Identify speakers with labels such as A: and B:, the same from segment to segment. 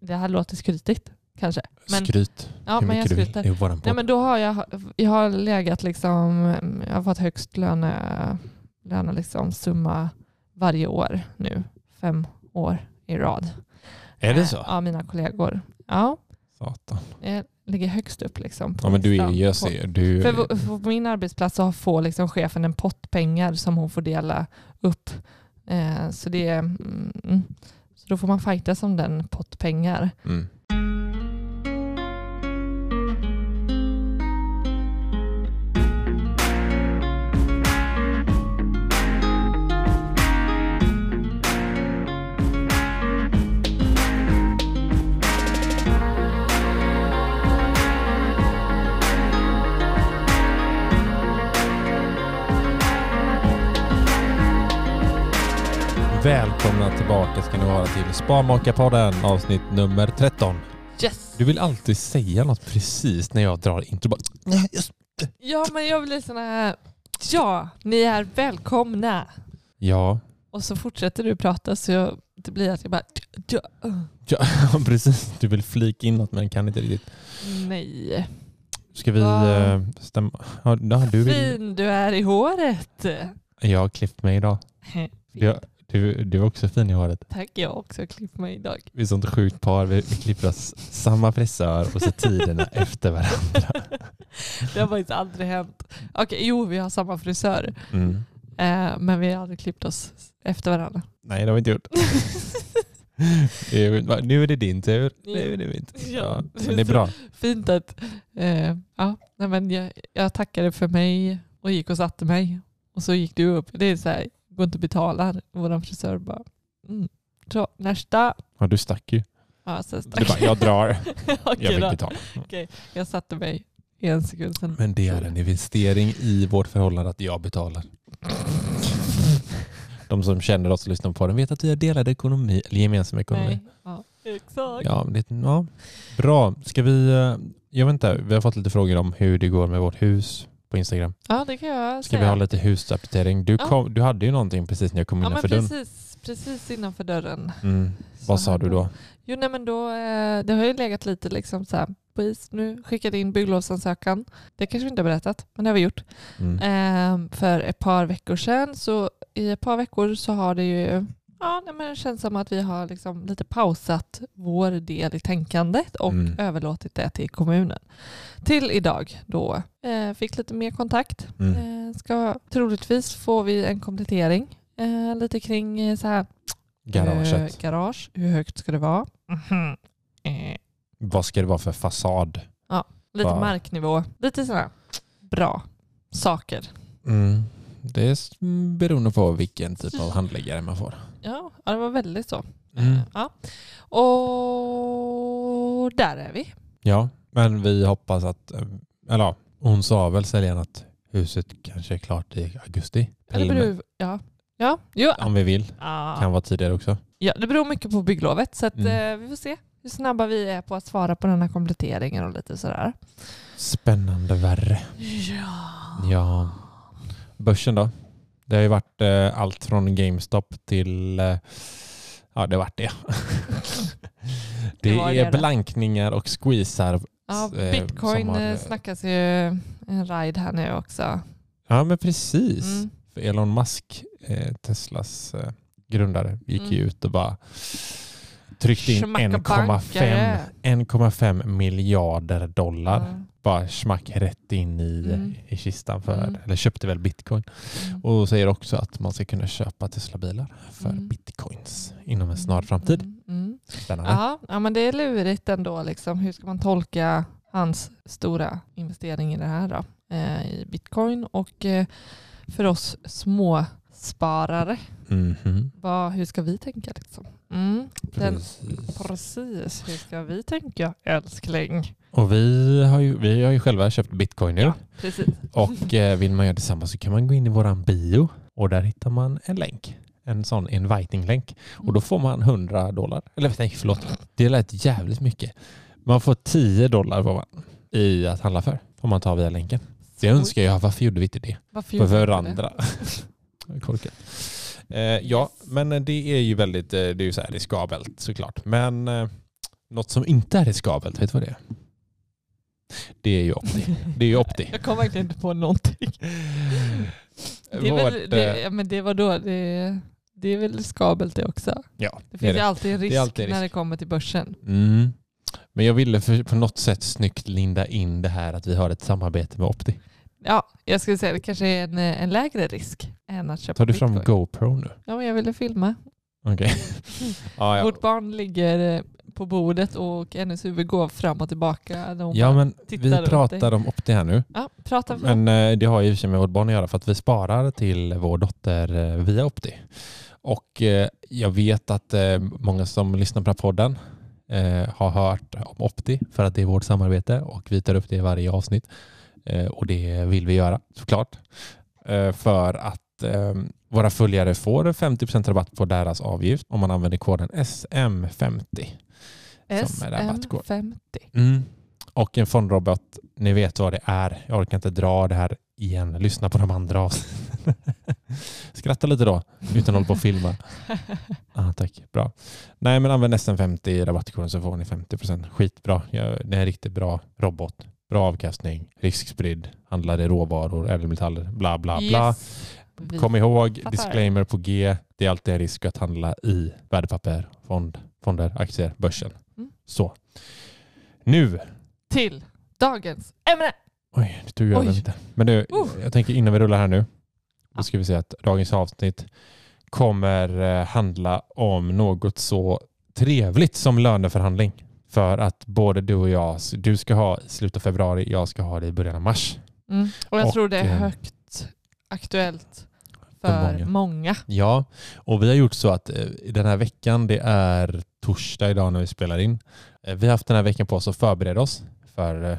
A: Det här låter skrytigt kanske. Men,
B: Skryt
A: ja,
B: hur
A: men jag
B: mycket du vill.
A: skryter. Nej, men då har jag, jag har legat liksom, jag har fått högst löne, löne liksom summa varje år nu. Fem år i rad.
B: är det
A: Eh,
B: så?
A: Ja, mina kollegor. Ja,
B: Satan.
A: jag ligger högst upp liksom. På
B: Ja, men du är jag ser, du,
A: För på- på min arbetsplats så får liksom chefen en pott pengar som hon får dela upp. Eh, så, det, är, mm, så då får man fightas om den pott pengar.
B: mm. Välkomna tillbaka ska ni vara till Sparmakarpodden avsnitt nummer 13.
A: Yes!
B: Du vill alltid säga något precis när jag drar intro. Bara, "Nej, just-
A: Ja, men jag blir sån här, ja, ni är välkomna.
B: Ja,
A: Och så fortsätter du prata så jag, det blir att jag bara, ja,
B: ja, precis. Du vill flika in något men kan inte riktigt.
A: nej.
B: Ska vi
A: Va?
B: eh, stämma? Ja, du vill...
A: Fin du är i håret.
B: Jag har klippt mig idag. Du, du, du är också fin i håret.
A: Tack, jag har också klippt mig idag.
B: Vi är sånt sjukt par. Vi, vi klipper oss samma frisör och så tiderna efter varandra.
A: Det har faktiskt aldrig hänt. Okej, jo vi har samma frisör.
B: Mm.
A: Eh, men vi har aldrig klippt oss efter varandra.
B: Nej, det har vi inte gjort. Det är- Nu är det din tur. Nu är det min tur.
A: Ja.
B: Men det är bra.
A: Fint att eh, ja, nej, men jag, jag tackade för mig och gick och satte mig. Och så gick du upp. Det är så här, går inte att betala. Vår frisör bara, mm. så, nästa.
B: Ja, du stack ju.
A: Ja, så
B: Du bara, jag drar.
A: Okej
B: Jag
A: då.
B: betala.
A: Jag satte mig i en sekund sen.
B: Men det är en investering i vårt förhållande att jag betalar. De som känner oss och lyssnar på den vet att vi har delad ekonomi, eller gemensam ekonomi.
A: Nej. Ja, exakt.
B: Ja, det, ja, bra. Ska vi, eh, jag vet inte, vi har fått lite frågor om hur det går med vårt hus på Instagram.
A: Ja, det kan jag
B: Ska
A: säga.
B: vi ha lite husuppdatering? Du,
A: Ja.
B: kom, du hade ju någonting precis när jag kom
A: Ja,
B: innanför dörren.
A: precis, precis innanför dörren.
B: Mm. Vad sa du då?
A: Jo, nej, men då, eh, det har ju legat lite liksom så här på is. Nu skickade in bygglovsansökan. Det kanske vi inte har berättat, men det har vi gjort.
B: Mm.
A: Ehm, för ett par veckor sedan. Så i ett par veckor så har det ju Ja, nej, men det känns som att vi har liksom lite pausat vår del i tänkandet och
B: Mm.
A: överlåtit det till kommunen. Till idag då. Eh, fick lite mer kontakt.
B: Mm.
A: Eh, ska, troligtvis får vi en komplettering eh, lite kring eh, så här,
B: Garaget.
A: eh, garage. Hur högt ska det vara? Mhm. Eh,
B: Vad ska det vara för fasad?
A: lite
B: Va?
A: marknivå. Lite sådana bra saker.
B: Mm. Det är s- beroende på vilken typ av handläggare man får.
A: Ja, det var väldigt så.
B: Mm.
A: Eh, Ja. Och där är vi.
B: Ja, men vi hoppas att, eh, eller ja, hon sa väl säljaren att huset kanske är klart i augusti.
A: Eller beror, ja. Ja, jo.
B: Om vi vill.
A: Ja.
B: Kan vara tidigare också.
A: ja, det beror mycket på bygglovet så att,
B: Mm.
A: eh, vi får se hur snabba vi är på att svara på den här kompletteringen och lite sådär.
B: Spännande värre.
A: Ja.
B: Ja. Börsen då? Det har ju varit eh, allt från GameStop till... Eh, ja, det har varit det. det,
A: Det var det
B: är
A: då.
B: blankningar och squeezar.
A: Ja,
B: eh,
A: Bitcoin
B: som har-
A: har... snackas ju en ride här nu också.
B: Ja, men precis.
A: Mm.
B: För Elon Musk, eh, Teslas eh, grundare, gick ju
A: Mm.
B: ut och bara tryckte in 1,5
A: Schmackabankare.
B: 1,5 miljarder dollar.
A: Ja.
B: Bara smack rätt in i,
A: Mm.
B: i kistan för,
A: Mm.
B: eller köpte väl bitcoin.
A: Mm.
B: Och säger också att man ska kunna köpa Tesla-bilar för
A: Mm.
B: bitcoins inom en snar framtid.
A: Mm. Mm.
B: Spännande.
A: Ja, ja, men det är lurigt ändå. Liksom. Hur ska man tolka hans stora investering i det här då? Eh, i bitcoin och eh, för oss små sparare,
B: Mhm.
A: vad, hur ska vi tänka? Liksom? Mm. Den,
B: Precis.
A: precis, hur ska vi tänka älskling?
B: Och vi har, ju, vi har ju själva köpt bitcoin nu.
A: Ja, precis.
B: Och eh, vill man göra detsamma så kan man gå in i våran bio och där hittar man en länk. En sån inviting-länk. Och då får man 100 dollar. Eller nej, förlåt. Det lät jävligt mycket. Man får 10 dollar får man i att handla för. Om man tar via länken. Det önskar jag. Varför gjorde vi inte det?
A: Varför
B: För
A: gjorde inte
B: varandra. Korkat. Eh, ja, men det är ju väldigt, eh, det är ju så här riskabelt såklart. Men eh, Något som inte är riskabelt, vet du vad det är? Det är ju Opti. Det är ju Opti.
A: Jag kom verkligen inte på någonting. Det, är väl, det,
B: eh,
A: ja, men det var då, det, det är väl skabelt det också.
B: ja,
A: Det finns ju alltid en risk,
B: alltid en
A: när det
B: risk.
A: kommer till börsen.
B: Mm. Men jag ville för, på något sätt snyggt linda in det här att vi har ett samarbete med Opti.
A: Ja, jag skulle säga det kanske är en, en lägre risk än att köpa
B: Tar du fram
A: bitcoin.
B: GoPro nu?
A: Ja, men jag ville filma.
B: Okej. ja, ja.
A: Vårt barn ligger eh, på bordet och hennes huvud går fram och tillbaka.
B: Ja, men vi pratar om Opti här nu.
A: ja, prata för
B: Men eh, det har ju i sig med vårt barn att göra för att vi sparar till vår dotter eh, via Opti. Och eh, jag vet att eh, många som lyssnar på podden eh, har hört om Opti för att det är vårt samarbete och vi tar upp det i varje avsnitt. Eh, och det vill vi göra såklart. Eh, för att eh, våra följare får 50% rabatt på deras avgift om man använder koden SM50. som är rabattkod.
A: SM50.
B: Mm. Och en fondrobot, ni vet vad det är. Jag orkar inte dra det här igen. Lyssna på de andra avsnitten. Skratta lite då, utan att hålla på och filma. Ah, tack, bra. Nej, men använd SM50 i rabattkoden så får ni 50%. Skitbra. Det är en riktigt bra robot. Bra avkastning, riskspridd, handlar i råvaror, ädelmetaller, bla bla bla.
A: Yes.
B: Kom ihåg,
A: fattar.
B: disclaimer på G. Det är alltid en risk att handla i värdepapper, fond, fonder, aktier, börsen.
A: Mm.
B: Så. Nu
A: Till dagens ämne.
B: Oj, det tog jag över lite. Men du,
A: Uh.
B: jag tänker innan vi rullar här nu. Då ska vi se att dagens avsnitt kommer eh, handla om något så trevligt som löneförhandling. För att både du och jag, du ska ha i slutet av februari, jag ska ha det i början av mars.
A: Mm. Och jag
B: Och,
A: tror det är
B: eh,
A: högt aktuellt
B: för
A: för
B: många.
A: många.
B: Ja, och vi har gjort så att eh, den här veckan, det är torsdag idag när vi spelar in. Eh, Vi har haft den här veckan på oss att förbereda oss för,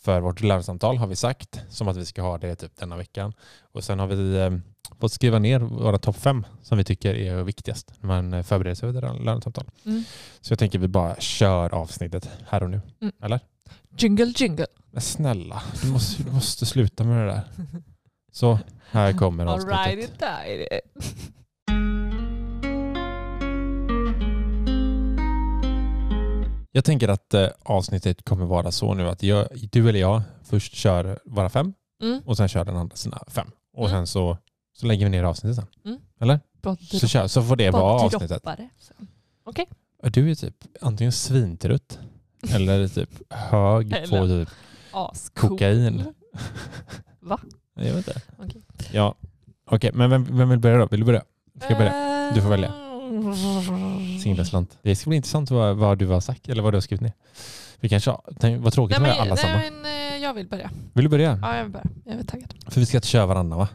B: för vårt lönesamtal har vi sagt, som att vi ska ha det typ denna veckan. Och sen har vi fått skriva ner våra topp fem som vi tycker är viktigast när man eh, förbereder sig för ett lönesamtal.
A: Mm.
B: Så jag tänker vi bara kör avsnittet här och nu.
A: Mm.
B: Eller?
A: Jingle jingle.
B: Men snälla, du måste, du måste sluta med det där. Så, här kommer avsnittet.
A: Alrighty dighty.
B: Jag tänker att eh, avsnittet kommer vara så nu att jag, du eller jag först kör våra fem
A: Mm.
B: och sen kör den andra sina fem. Och
A: Mm.
B: sen så, så lägger vi ner avsnittet sen.
A: Mm.
B: Eller? Så, kör, så får det vara avsnittet.
A: det sen.
B: Du är typ antingen svintrött eller typ hög på typ kokain.
A: Va?
B: Jag vet inte.
A: Okej.
B: Ja, okej. men vem, vem vill börja då? Vill du börja? Ska jag börja? Du får välja.
A: Eh.
B: Singlaslant. Det ska bli intressant vad, vad du har sagt eller vad du har skrivit ner. Vi kanske tänk, vad tråkigt
A: Nej,
B: med
A: men,
B: alla samma.
A: nej, men eh, jag vill börja.
B: Vill du börja?
A: Ja, jag vill börja. Jag är taggad.
B: För vi ska inte köra varandra va?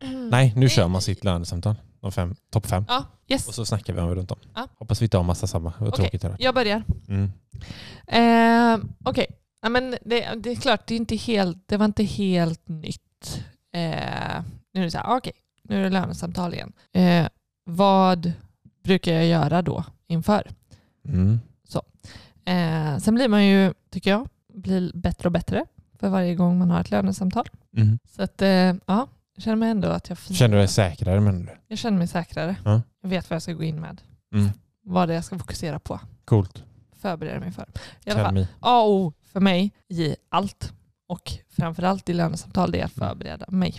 B: Nej, nu kör man sitt lönesamtal. De fem, topp fem.
A: Ja, yes.
B: Och så snackar vi om runt om.
A: Ja.
B: Hoppas vi inte har massa samma. Vad
A: Okej.
B: tråkigt det.
A: Jag börjar.
B: Mm.
A: Eh, Okej, ja, men det, det är klart, det, är inte helt, det var inte helt nytt. Eh, nu är det så här, okej, nu är det lönesamtal igen. Eh, vad brukar jag göra då inför?
B: Mm.
A: Eh, sen blir man ju, tycker jag, blir bättre och bättre för varje gång man har ett lönesamtal.
B: Mm.
A: Så att, eh, ja, jag känner mig ändå att jag,
B: Känner du dig säkrare menar du?
A: jag känner mig säkrare.
B: Ja.
A: Jag vet vad jag ska gå in med.
B: Mm.
A: Vad det är jag ska fokusera på.
B: Coolt.
A: Förbereda mig för. I alla fall. A och O för mig i allt och framförallt i lönesamtal det är att
B: Mm.
A: förbereda mig.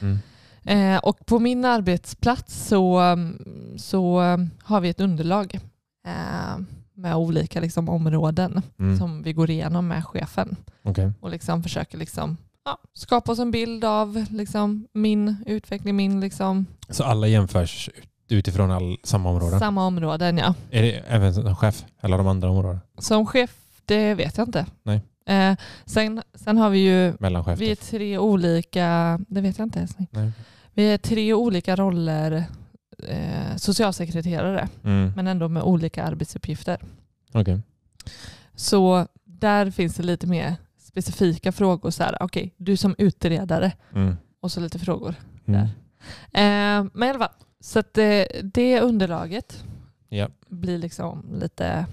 B: Mm.
A: Eh, och på min arbetsplats så, mm, så mm, har vi ett underlag eh, med olika liksom, områden
B: Mm.
A: som vi går igenom med chefen
B: Okej.
A: och liksom försöker liksom, ja, skapa oss en bild av liksom, min utveckling, min liksom,
B: Så alla jämförs ut- utifrån all, samma områden?
A: samma områden. Ja.
B: Är det även som chef? Eller de andra områdena?
A: Som chef, det vet jag inte.
B: Nej.
A: Eh, sen, sen har vi ju
B: Mellanchef?
A: Vi är
B: typ.
A: tre olika, det vet jag inte ens.
B: Nej.
A: Vi är tre olika roller eh, socialsekreterare,
B: Mm.
A: men ändå med olika arbetsuppgifter.
B: Okej.
A: Så där finns det lite mer specifika frågor. Så här, okej, du som utredare
B: Mm.
A: och så lite frågor.
B: Mm.
A: Eh, men i alla fall, så att det, det underlaget
B: Ja.
A: blir liksom lite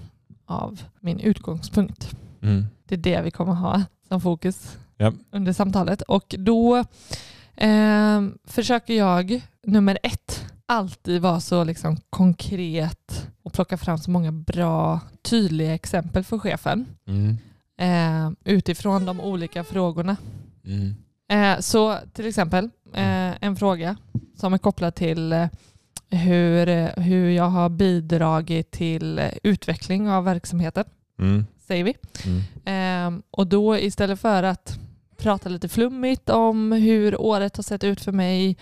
A: av min utgångspunkt.
B: Mm.
A: Det är det vi kommer ha som fokus
B: Ja.
A: under samtalet. Och då eh, försöker jag, nummer ett, alltid vara så liksom konkret och plocka fram så många bra, tydliga exempel för chefen
B: Mm.
A: Eh, utifrån de olika frågorna.
B: Mm.
A: Eh, så till exempel eh, en fråga som är kopplad till eh, hur, eh, hur jag har bidragit till utveckling av verksamheten,
B: Mm.
A: säger vi.
B: Mm.
A: Eh, och då istället för att prata lite flummigt om hur året har sett ut för mig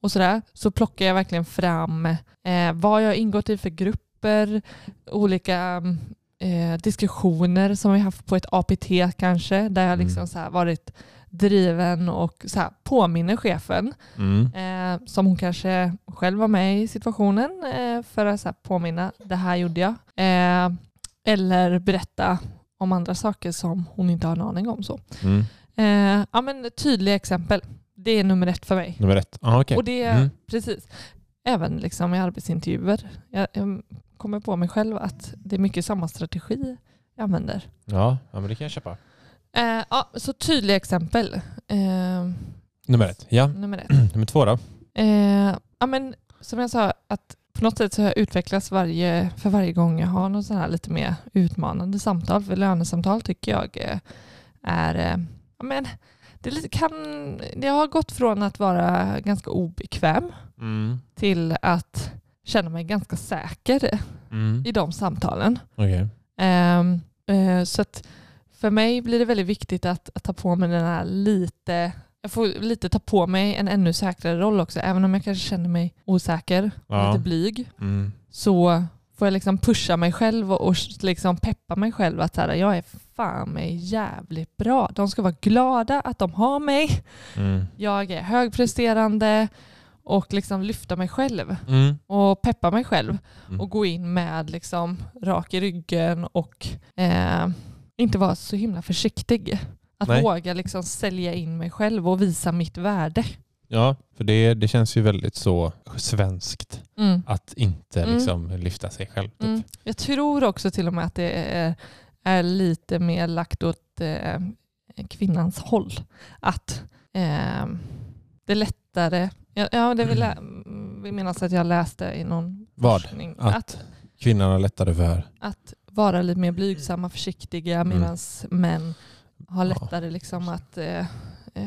A: och sådär, så plockar jag verkligen fram eh, vad jag har ingått i för grupper, olika eh, diskussioner som vi haft på ett APT kanske, där jag
B: Mm.
A: liksom så här varit driven och så här påminner chefen,
B: Mm.
A: eh, som hon kanske själv var med i situationen, eh, för att så här påminna, det här gjorde jag. Eh, eller berätta om andra saker som hon inte har en aning om. Så.
B: Mm.
A: Eh, ja, men tydliga exempel, det är nummer ett för mig.
B: Nummer ett. Ah, okej.
A: Och det,
B: Mm.
A: precis, även liksom i arbetsintervjuer. Jag, jag kommer på mig själv att det är mycket samma strategi jag använder.
B: Ja, ja, men det kan jag köpa.
A: Eh, ja, så tydliga exempel. Eh,
B: Nummer ett. Ja.
A: nummer ett.
B: Nummer två då?
A: Eh, ja, men, som jag sa, att på något sätt så har jag utvecklats varje, för varje gång jag har något sån här lite mer utmanande samtal. För lönesamtal tycker jag eh, är... Eh, ja, men, det, lite, kan, det har gått från att vara ganska obekväm
B: Mm.
A: till att känna mig ganska säker
B: Mm.
A: i de samtalen.
B: Okej.
A: Ehm, eh, så för mig blir det väldigt viktigt att, att ta på mig den här lite, jag får lite ta på mig en ännu säkrare roll också. Även om jag kanske känner mig osäker och
B: Ja.
A: lite blyg
B: Mm.
A: så får jag liksom pusha mig själv och, och liksom peppa mig själv att här, jag är fan mig jävligt bra. De ska vara glada att de har mig.
B: Mm.
A: Jag är högpresterande och liksom lyfta mig själv
B: Mm.
A: och peppa mig själv
B: Mm.
A: och gå in med liksom rak i ryggen och eh, inte vara så himla försiktig. Att
B: Nej.
A: våga liksom sälja in mig själv och visa mitt värde.
B: Ja, för det, det känns ju väldigt så svenskt
A: Mm.
B: att inte
A: Mm.
B: liksom lyfta sig själv. Typ.
A: Mm. Jag tror också till och med att det är, är lite mer lagt åt eh, kvinnans håll. Att eh, det är lättare, ja, ja det vill jag vi minnas att jag läste i någon
B: Vad?
A: forskning,
B: Att-
A: att,
B: Kvinnan har lättare för...
A: att vara lite mer blygsamma, försiktiga
B: Mm.
A: medan män har lättare liksom att eh, eh,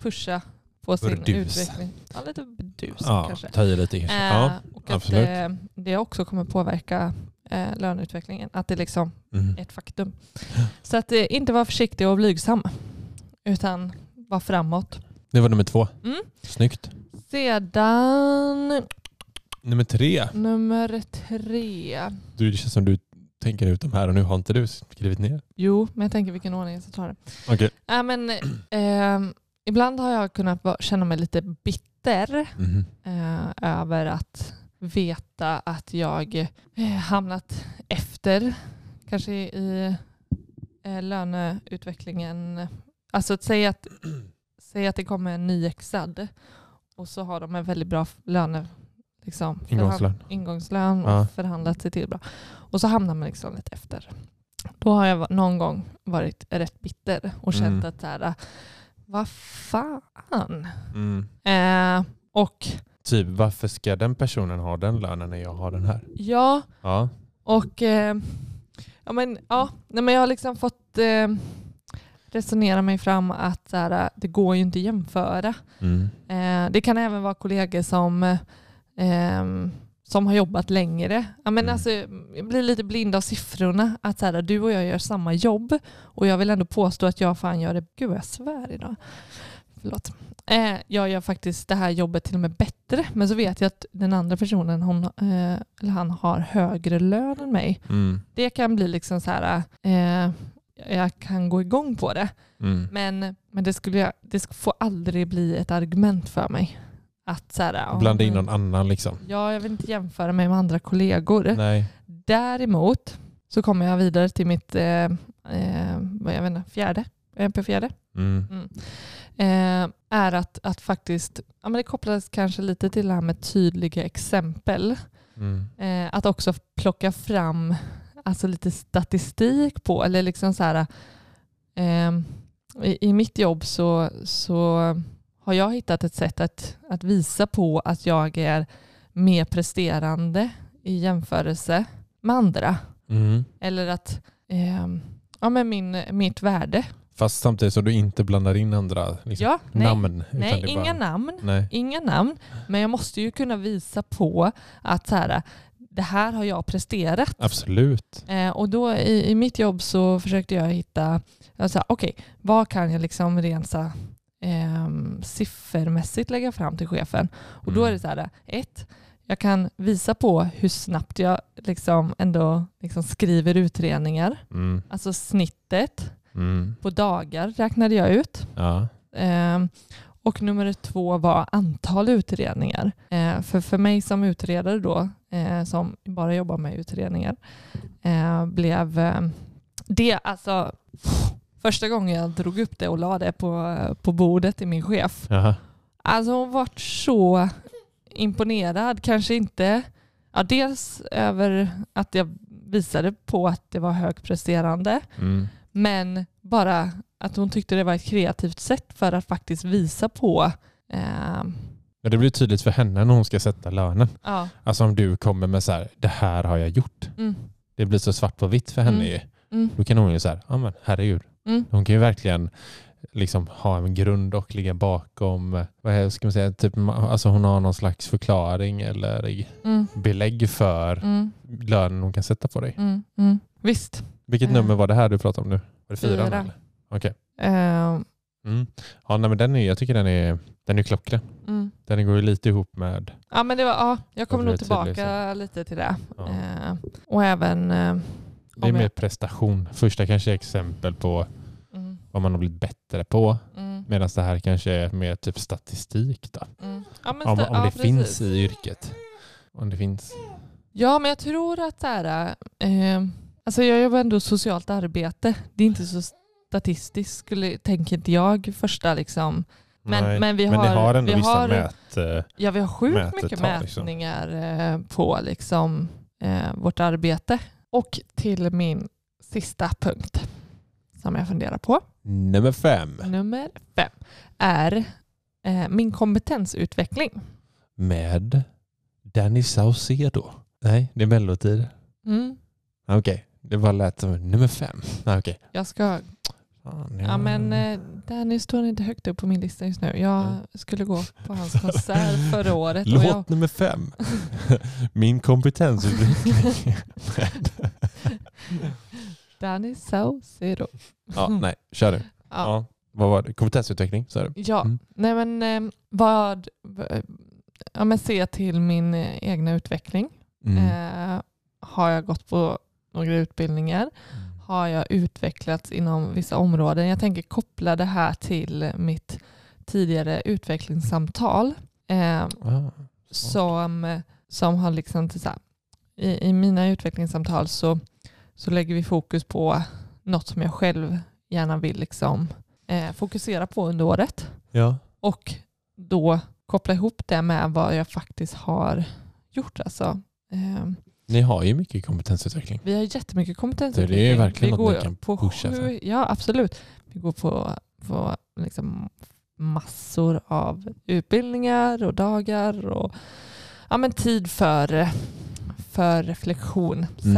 A: pusha på sin
B: Burdus.
A: utveckling. Ja, lite burdus
B: Ja,
A: kanske.
B: ta i lite kanske.
A: Eh,
B: Ja,
A: och att
B: absolut.
A: eh, det också kommer påverka eh, löneutvecklingen. Att det liksom
B: mm.
A: är ett faktum. Så att eh, inte vara försiktig och blygsam utan vara framåt.
B: Det var nummer två.
A: Mm.
B: Snyggt.
A: Sedan
B: Nummer tre.
A: nummer tre.
B: Du, det känns som du tänker ut de här och nu har inte du skrivit ner.
A: Jo, men jag tänker vilken ordning jag ska ta det.
B: Okej.
A: Äh, men, eh, ibland har jag kunnat känna mig lite bitter
B: Mhm.
A: eh, över att veta att jag eh, hamnat efter kanske i eh, löneutvecklingen. Alltså att säga att, säga att det kommer en nyexad och så har de en väldigt bra löne, liksom,
B: Ingångslön.
A: förhand- ingångslön och
B: Ja.
A: förhandlat sig till bra. Och så hamnar man liksom lite efter. Då har jag någon gång varit rätt bitter och känt
B: Mm.
A: att så här, vad fan.
B: Mm.
A: Eh, och
B: Typ varför ska den personen ha den lönen när jag har den här?
A: ja,
B: Ja.
A: och eh, ja, men, ja, nej, men jag har liksom fått eh, resonera mig fram att så här, det går ju inte att jämföra.
B: Mm.
A: Eh, det kan även vara kollegor som, eh, som har jobbat längre. Ja, men
B: Mm.
A: alltså, jag blir lite blind av siffrorna. Att så här, du och jag gör samma jobb och jag vill ändå påstå att jag fan gör det, gud jag svär idag. Förlåt. Eh, jag gör faktiskt det här jobbet till och med bättre. Men så vet jag att den andra personen, hon, eh, eller han har högre lön än mig.
B: Mm.
A: Det kan bli liksom så här, eh, jag kan gå igång på det.
B: Mm.
A: Men, men det, skulle jag, det får aldrig bli ett argument för mig. Att så här,
B: Blanda in någon annan liksom.
A: Ja, jag vill inte jämföra mig med andra kollegor.
B: Nej.
A: Däremot så kommer jag vidare till mitt eh, eh, vad jag vet inte, fjärde, MP fjärde.
B: Mm.
A: Mm. Eh, är att, att faktiskt, ja, men det kopplas kanske lite till det här med tydliga exempel.
B: Mm.
A: Eh, att också plocka fram alltså lite statistik på, eller liksom så här, eh, i, i mitt jobb så, så har jag hittat ett sätt att, att visa på att jag är mer presterande i jämförelse med andra.
B: Mm.
A: Eller att eh, ja, men min, mitt värde.
B: Fast samtidigt som du inte blandar in andra liksom,
A: Ja, nej,
B: namn.
A: nej inga
B: bara,
A: namn.
B: Nej.
A: Inga namn. Men jag måste ju kunna visa på att så här, det här har jag presterat.
B: Absolut.
A: Eh, och då i, i mitt jobb så försökte jag hitta, jag sa, okej, vad kan jag liksom här, ehm, siffermässigt lägga fram till chefen? Och då
B: Mm.
A: är det så här, ett, jag kan visa på hur snabbt jag liksom ändå liksom skriver utredningar.
B: Mm.
A: Alltså snittet
B: Mm.
A: på dagar räknade jag ut.
B: Ja.
A: Ehm, och nummer två var antal utredningar. Eh, för, för mig som utredare då, eh, som bara jobbar med utredningar, eh, blev eh, det alltså första gången jag drog upp det och la det på, på bordet till min chef.
B: Jaha.
A: Alltså hon vart så imponerad, kanske inte, ja, dels över att jag visade på att det var högpresterande,
B: Mm.
A: men bara att hon tyckte det var ett kreativt sätt för att faktiskt visa på eh,
B: Men det blir tydligt för henne när hon ska sätta lönen.
A: ja,
B: Alltså om du kommer med så här, det här har jag gjort.
A: mm,
B: Det blir så svart på vitt för henne
A: Mm.
B: ju.
A: mm,
B: Då kan hon ju så här, ja men herregud.
A: mm,
B: Hon kan ju verkligen liksom ha en grund och ligga bakom, vad ska man säga, typ, alltså hon har någon slags förklaring eller
A: mm,
B: belägg för
A: mm,
B: lönen hon kan sätta på dig.
A: mm, mm. Visst.
B: Vilket
A: Eh.
B: nummer var det här du pratade om nu? Var det fyran?
A: Fyra.
B: eller? Okej.
A: Eh,
B: Mm. Ja, nej, men den är, jag tycker den är, den är klockren.
A: mm.
B: Den går ju lite ihop med...
A: Ja, men det var, ja, jag kommer nog
B: det är tydligt,
A: tillbaka lite till det.
B: Ja.
A: Eh, och även... Eh,
B: Det är mer
A: jag-
B: prestation. Första kanske är exempel på
A: mm,
B: vad man har blivit bättre på.
A: mm,
B: Medan det här kanske är mer typ statistik. Då.
A: mm. Ja,
B: Om, om
A: ja,
B: det
A: precis.
B: finns i yrket. Om det finns.
A: Ja, men jag tror att så här, eh, alltså jag jobbar ändå socialt arbete. Det är inte så statistiskt, skulle, tänker inte jag första liksom. Men,
B: Nej.
A: men vi
B: Men
A: har,
B: ni har
A: vi
B: vissa
A: har,
B: mät... eh,
A: Ja, vi har sjukt mycket
B: liksom.
A: mätningar eh, på liksom, eh, vårt arbete. Och till min sista punkt som jag funderar på,
B: Nummer fem.
A: nummer fem, är eh, min kompetensutveckling.
B: Med Danny Saucedo. Nej, det är mellotid.
A: Mm.
B: Okej, det bara lät som nummer fem. Nej, okej.
A: Jag ska
B: Fan,
A: Ja men eh, Danny står inte högt upp på min lista just nu. Jag
B: Nej.
A: skulle gå på hans konsert förra året.
B: Låt
A: jag,
B: nummer fem. Min kompetensutveckling.
A: Danny Saucedo.
B: ja, nej, kör du.
A: Ja,
B: Ja. Vad var det? Kompetensutveckling, sa du?
A: ja.
B: Mm.
A: nej men eh, vad... Ja, men se till min eh, egna utveckling.
B: Mm.
A: Eh, har jag gått på några utbildningar? Har jag utvecklats inom vissa områden? Jag tänker koppla det här till mitt tidigare utvecklingssamtal. Eh,
B: Ah,
A: som, som har liksom till så här, i, i mina utvecklingssamtal så, så lägger vi fokus på något som jag själv gärna vill liksom, eh, fokusera på under året
B: ja.
A: och då koppla ihop det med vad jag faktiskt har gjort. Alltså, eh,
B: Ni har ju mycket kompetensutveckling.
A: vi har jättemycket kompetensutveckling.
B: det är verkligen
A: vi
B: något ni kan
A: på
B: pusha för.
A: Ja, absolut. Vi går på, på liksom massor av utbildningar och dagar och ja, men tid för, för reflektion. Sen,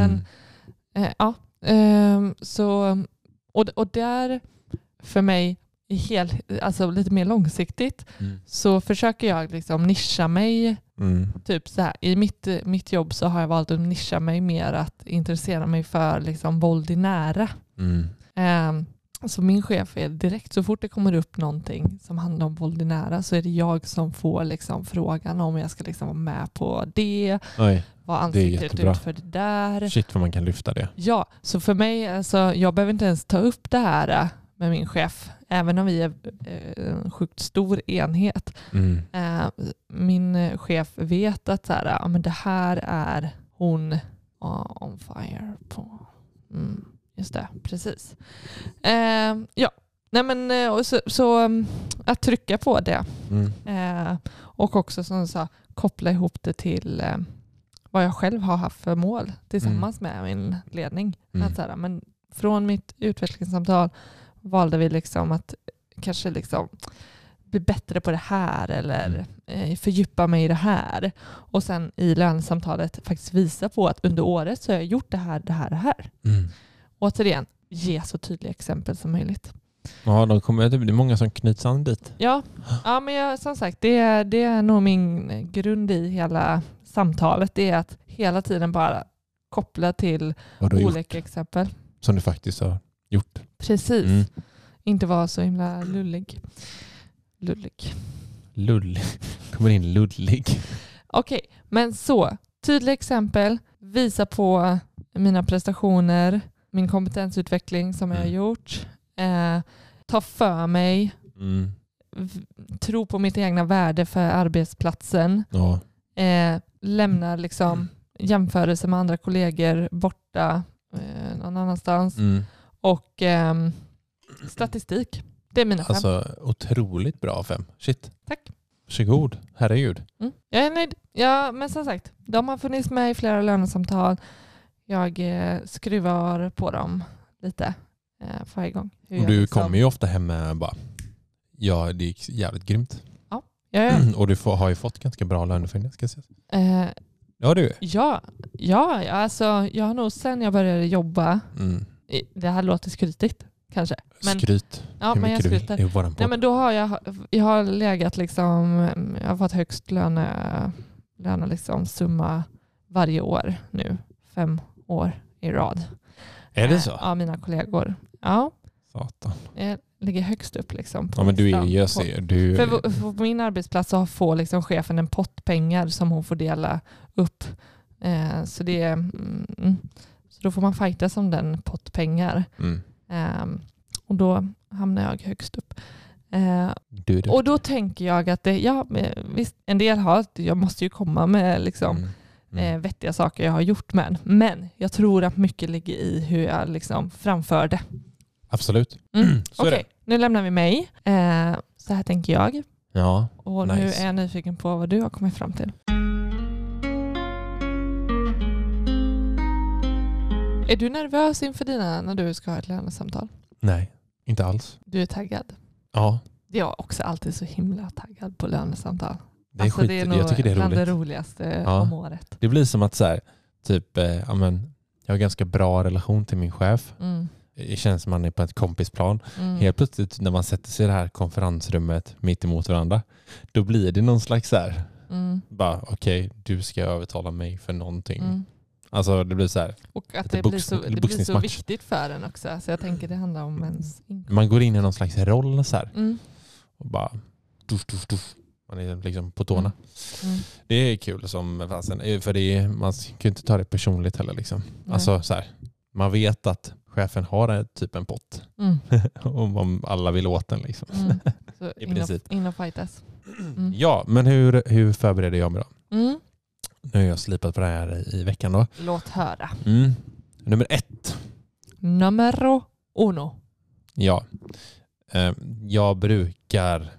B: Mm.
A: eh, ja, ehm, så, och, och där för mig, hel, alltså lite mer långsiktigt,
B: Mm.
A: så försöker jag liksom nischa mig
B: Mm.
A: typ så här, i mitt, mitt jobb så har jag valt att nischa mig mer att intressera mig för liksom våld i nära.
B: Mm.
A: Eh, så min chef är direkt så fort det kommer upp någonting som handlar om våld i nära så är det jag som får liksom frågan om jag ska liksom vara med på det.
B: Oj,
A: Vad ansiktet
B: jättebra.
A: ut för det där?
B: shit vad man kan lyfta det.
A: Ja, så för mig, alltså, jag behöver inte ens ta upp det här eh, med min chef, även om vi är eh, en sjukt stor enhet.
B: Mm.
A: Eh, min eh, chef vet att så här, ja, men det här är hon uh, on fire på. Mm, just det, precis. Ja, nej men så, så mm, att trycka på det
B: Mm.
A: eh, och också som sa, koppla ihop det till eh, vad jag själv har haft för mål tillsammans med min ledning.
B: Mm.
A: Att så här, men från mitt utvecklingssamtal valde vi liksom att kanske liksom bli bättre på det här eller
B: Mm.
A: eh, fördjupa mig i det här. Och sen i lönesamtalet faktiskt visa på att under året så har jag gjort det här, det här, det här.
B: Mm.
A: Återigen, ge så tydliga exempel som möjligt.
B: Ja, de kommer, det är många som knyts an dit.
A: Ja, ja men jag, som sagt, det är, det är nog min grund i hela samtalet. Det är att hela tiden bara koppla till
B: har gjort,
A: olika exempel.
B: som du faktiskt har gjort.
A: Precis.
B: Mm.
A: Inte vara så himla lullig. Lullig.
B: Lullig. Kommer in lullig.
A: Okej, men så. Tydliga exempel. Visa på mina prestationer, min kompetensutveckling som jag har
B: Mm.
A: gjort. Eh, ta för mig.
B: Mm.
A: Tro på mitt egna värde för arbetsplatsen.
B: Ja.
A: Eh, lämnar liksom jämförelse med andra kollegor borta eh, någon annanstans.
B: Mm.
A: Och ehm, statistik. Det är mina fem.
B: Alltså otroligt bra fem. Shit.
A: Tack.
B: Varsågod. Herregud.
A: Mm. Jag är nöjd. Ja, men som sagt, de har funnits med i flera lönesamtal. Jag eh, skruvar på dem lite eh, för varje gång. Hur
B: Och
A: jag
B: du
A: liksom-
B: kommer ju ofta hem med bara Ja, det gick jävligt grymt.
A: Ja, ja,
B: Och du får, har ju fått ganska bra löneförhöjningar ska sägas.
A: eh,
B: Ja du.
A: ja, ja, ja, alltså jag har nog sen jag började jobba,
B: Mm.
A: Det här låter skrytigt kanske, men,
B: Skryt.
A: ja,
B: Hur
A: men jag
B: mycket du vill.
A: skryter. Nej, men då har jag, jag har legat liksom, jag har fått högst löne, löne liksom summa varje år nu, fem år i rad.
B: Är det
A: Eh,
B: så?
A: Ja, mina kollegor. Ja,
B: Satan.
A: jag ligger högst upp liksom. På
B: Ja men du är jag ser. Du,
A: För, på min arbetsplats så får liksom chefen en pott pengar som hon får dela upp. Eh, så, det, är, mm, så då får man fightas om den pott pengar.
B: mm.
A: Eh, och då hamnar jag högst upp.
B: Är
A: och då tänker jag att det, ja, visst, en del har, jag måste ju komma med liksom,
B: Mm. Mm.
A: eh, vettiga saker jag har gjort med. Men jag tror att mycket ligger i hur jag liksom framför det.
B: Absolut.
A: Mm. Okej, nu lämnar vi mig. Eh, så här tänker jag.
B: Ja.
A: Och nu
B: Nice.
A: är jag nyfiken på vad du har kommit fram till. Är du nervös inför dina när du ska ha ett lönesamtal?
B: Nej, inte alls.
A: Du är taggad?
B: Ja,
A: Jag är också alltid så himla taggad på lönesamtal.
B: det är
A: Alltså,
B: skit.
A: det är nog
B: jag tycker det är
A: bland
B: roligt.
A: det roligaste
B: Ja.
A: om året.
B: Det blir som att så här, typ, eh, ja, men, jag har ganska bra relation till min chef.
A: Mm.
B: Det känns som man är på ett kompisplan.
A: Mm.
B: Helt plötsligt när man sätter sig i det här konferensrummet mitt emot varandra, då blir det någon slags så här,
A: Mm.
B: bara okej, du ska övertala mig för någonting.
A: Mm.
B: Alltså det blir så här,
A: Och att det blir, så, det blir så viktigt för en också. Så jag tänker det handlar om ens inkomst.
B: man går in i någon slags roll så här
A: Mm.
B: och bara dusch, dusch, dusch. Man är liksom på tårna.
A: Mm.
B: Det är kul som fasen, eh, för det är, man kan ju inte ta det personligt heller. Liksom. Alltså, så här, man vet att chefen har en, typ en pott
A: Mm.
B: om, alla vill åt den. Liksom.
A: Mm.
B: I
A: in, och,
B: princip.
A: in och fightas. Mm.
B: Ja, men hur, hur förbereder jag mig då? Nu har jag slipat på det här i veckan. då.
A: Låt höra.
B: Mm. Nummer ett.
A: Numero uno.
B: Ja. Eh, Jag brukar,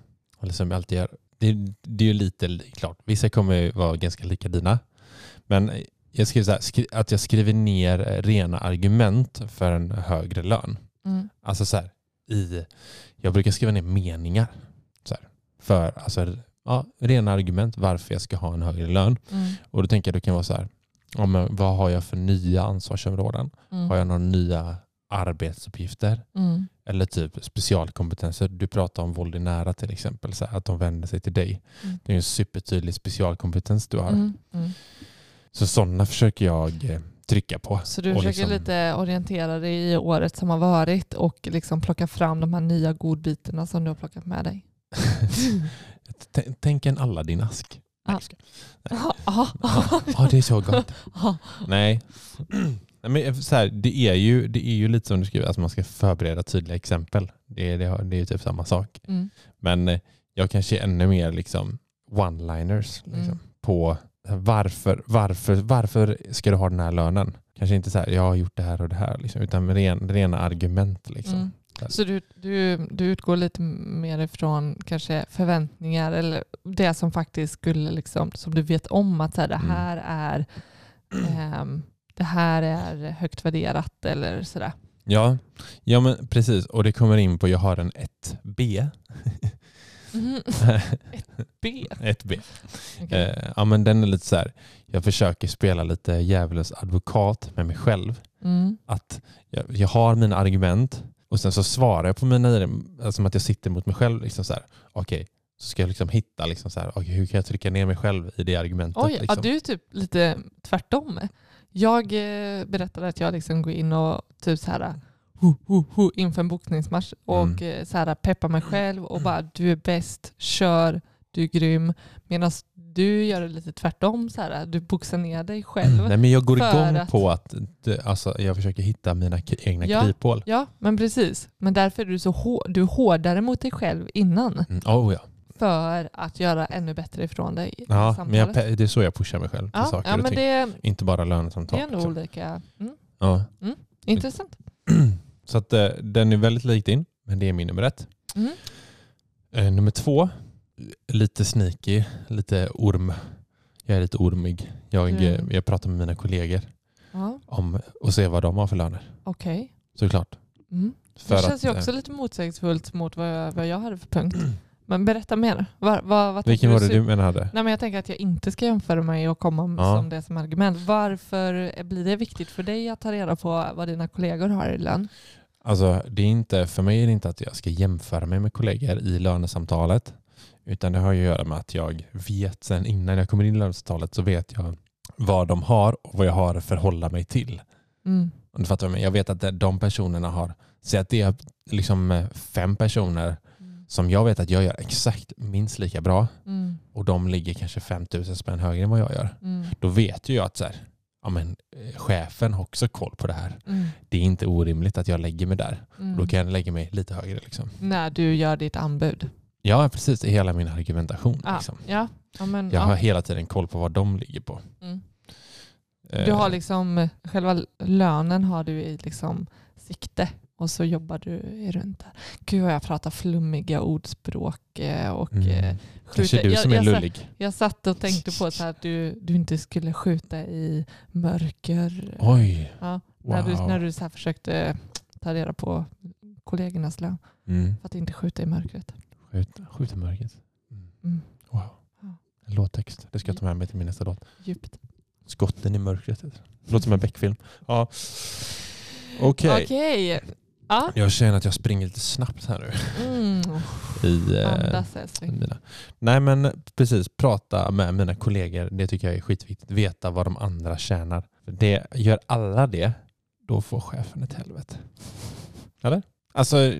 B: eller som jag alltid gör, det, det är ju lite li- klart, vissa kommer ju vara ganska lika dina. Men jag skriver så här, att jag skriver ner rena argument för en högre lön.
A: Mm.
B: Alltså så här, i, jag brukar skriva ner meningar. Så här, för alltså, ja, rena argument varför jag ska ha en högre lön.
A: Mm.
B: Och då tänker jag det kan vara så här, ja, men vad har jag för nya ansvarsområden?
A: Mm.
B: Har jag några nya arbetsuppgifter?
A: Mm.
B: Eller typ specialkompetenser. Du pratar om våld i nära till exempel. Så här, att de vänder sig till dig.
A: Mm.
B: Det är en supertydlig specialkompetens du har.
A: Mm. Mm.
B: Så sådana försöker jag eh, trycka på.
A: Så du försöker
B: liksom-
A: lite orientera dig i året som har varit och liksom plocka fram de här nya godbitarna som du har plockat med dig.
B: Tänk en Aladdin-ask. Nej, det är så gott. Nej. Men så här, det, är ju, det är ju lite som du skriver, att man ska förbereda tydliga exempel. Det är, det, är ju typ samma sak.
A: Mm.
B: Men eh, jag kanske är ännu mer liksom one-liners liksom,
A: Mm.
B: på varför, varför, varför ska du ha den här lönen? Kanske inte så här, jag har gjort det här och det här, liksom, utan ren, rena argument. Liksom.
A: Mm. Så du, du, du utgår lite mer ifrån kanske förväntningar eller det som faktiskt skulle, liksom, som du vet om att så här, det
B: Mm.
A: här är ehm, det här är högt värderat eller sådär.
B: Ja, ja, men precis. Och det kommer in på, jag har en 1B.
A: Mhm. Ett B.
B: Ett B.
A: Okej.
B: Eh, ja, men den är lite så här, jag försöker spela lite djävulens advokat med mig själv.
A: Mm.
B: Att jag, jag har mina argument och sen så svarar jag på mina alltså, som att jag sitter mot mig själv. Liksom så här, okej, så ska jag liksom hitta liksom så här, okej, hur kan jag trycka ner mig själv i det argumentet.
A: Oj, ja,
B: liksom.
A: du är typ lite tvärtom. Jag eh, berättade att jag liksom går in och typ så här hu, hu, hu, inför en boxningsmatch och
B: Mm.
A: eh, så här, peppar mig själv och bara du är bäst, kör, du är grym. Medan du gör det lite tvärtom, så här, du boxar ner dig själv.
B: Nej, men jag går igång
A: att-
B: på att det, alltså, jag försöker hitta mina egna
A: Ja.
B: kryphål.
A: Ja, men precis. Men därför är du så hår, du hårdare mot dig själv innan
B: Mm. Oh, ja.
A: för att göra ännu bättre ifrån dig
B: Ja, men jag, det är så jag pushar mig själv till
A: ja,
B: saker
A: ja,
B: och
A: men
B: ting.
A: det,
B: Inte bara
A: det
B: lönesamtal.
A: är ändå
B: liksom.
A: olika. Mm,
B: Ja.
A: intressant.
B: Så att, eh, den är väldigt lik din, men det är min nummer ett.
A: Mm.
B: Eh, nummer två, lite sneaky, lite orm. Jag är lite ormig. Jag,
A: Mm.
B: jag pratar med mina kollegor
A: Ja,
B: om och ser vad de har för löner.
A: Okej.
B: Såklart.
A: Mm.
B: För
A: det känns ju
B: att, eh,
A: också lite motsägelsefullt mot vad jag, vad jag hade för punkt. Men berätta mer. Var, vad, vad
B: Vilken var det du menade?
A: Nej, men jag tänker att jag inte ska jämföra mig och komma
B: Ja.
A: som det som argument. Varför blir det viktigt för dig att ta reda på vad dina kollegor har i lön?
B: Alltså, det är inte, för mig är det inte att jag ska jämföra mig med kollegor i lönesamtalet. Utan det har ju att göra med att jag vet sen innan jag kommer in i lönesamtalet så vet jag vad de har och vad jag har att förhålla mig till.
A: Mm.
B: Du fattar jag. Jag vet att de personerna har, säg att det är liksom eh, fem personer som jag vet att jag gör exakt minst lika bra
A: Mm.
B: och de ligger kanske 5000 spänn högre än vad jag gör.
A: Mm.
B: Då vet ju jag att så här, ja, men, eh, chefen har också koll på det här.
A: Mm.
B: Det är inte orimligt att jag lägger mig där.
A: Mm.
B: Då kan jag lägga mig lite högre. Liksom.
A: När du gör ditt anbud.
B: Ja, precis. Det är hela min argumentation.
A: Ja.
B: Liksom.
A: Ja. Ja, men,
B: Jag har
A: ja.
B: hela tiden koll på vad de ligger på.
A: Mm.
B: Eh,
A: Du har liksom, själva lönen har du i liksom sikte och så jobbar du runt där. Gud vad jag pratar flummiga ordspråk eh, och
B: mm.
A: eh,
B: Kanske
A: skjuter.
B: du
A: jag,
B: som är
A: jag, satt-
B: lullig.
A: jag satt och tänkte på så att du, du inte skulle skjuta i mörker.
B: Oj,
A: Ja,
B: wow.
A: När du, när du så försökte ta reda på kollegornas lön.
B: Mm.
A: För att inte skjuta i mörkret.
B: Skjut, skjut i mörkret. Mm. Wow. En låttext. Det ska jag ta med mig till min nästa låt.
A: Djupt.
B: Skotten i mörkret. Det låter som en Beck-film. Ja. Okej.
A: Okej. Ja.
B: Jag känner att jag springer lite snabbt här nu.
A: Mm.
B: I, eh,
A: Andas älskling.
B: mina. Nej men precis, prata med mina kollegor. Det tycker jag är skitviktigt. Veta vad de andra tjänar. Det, gör alla det, då får chefen ett helvete. Eller? Alltså,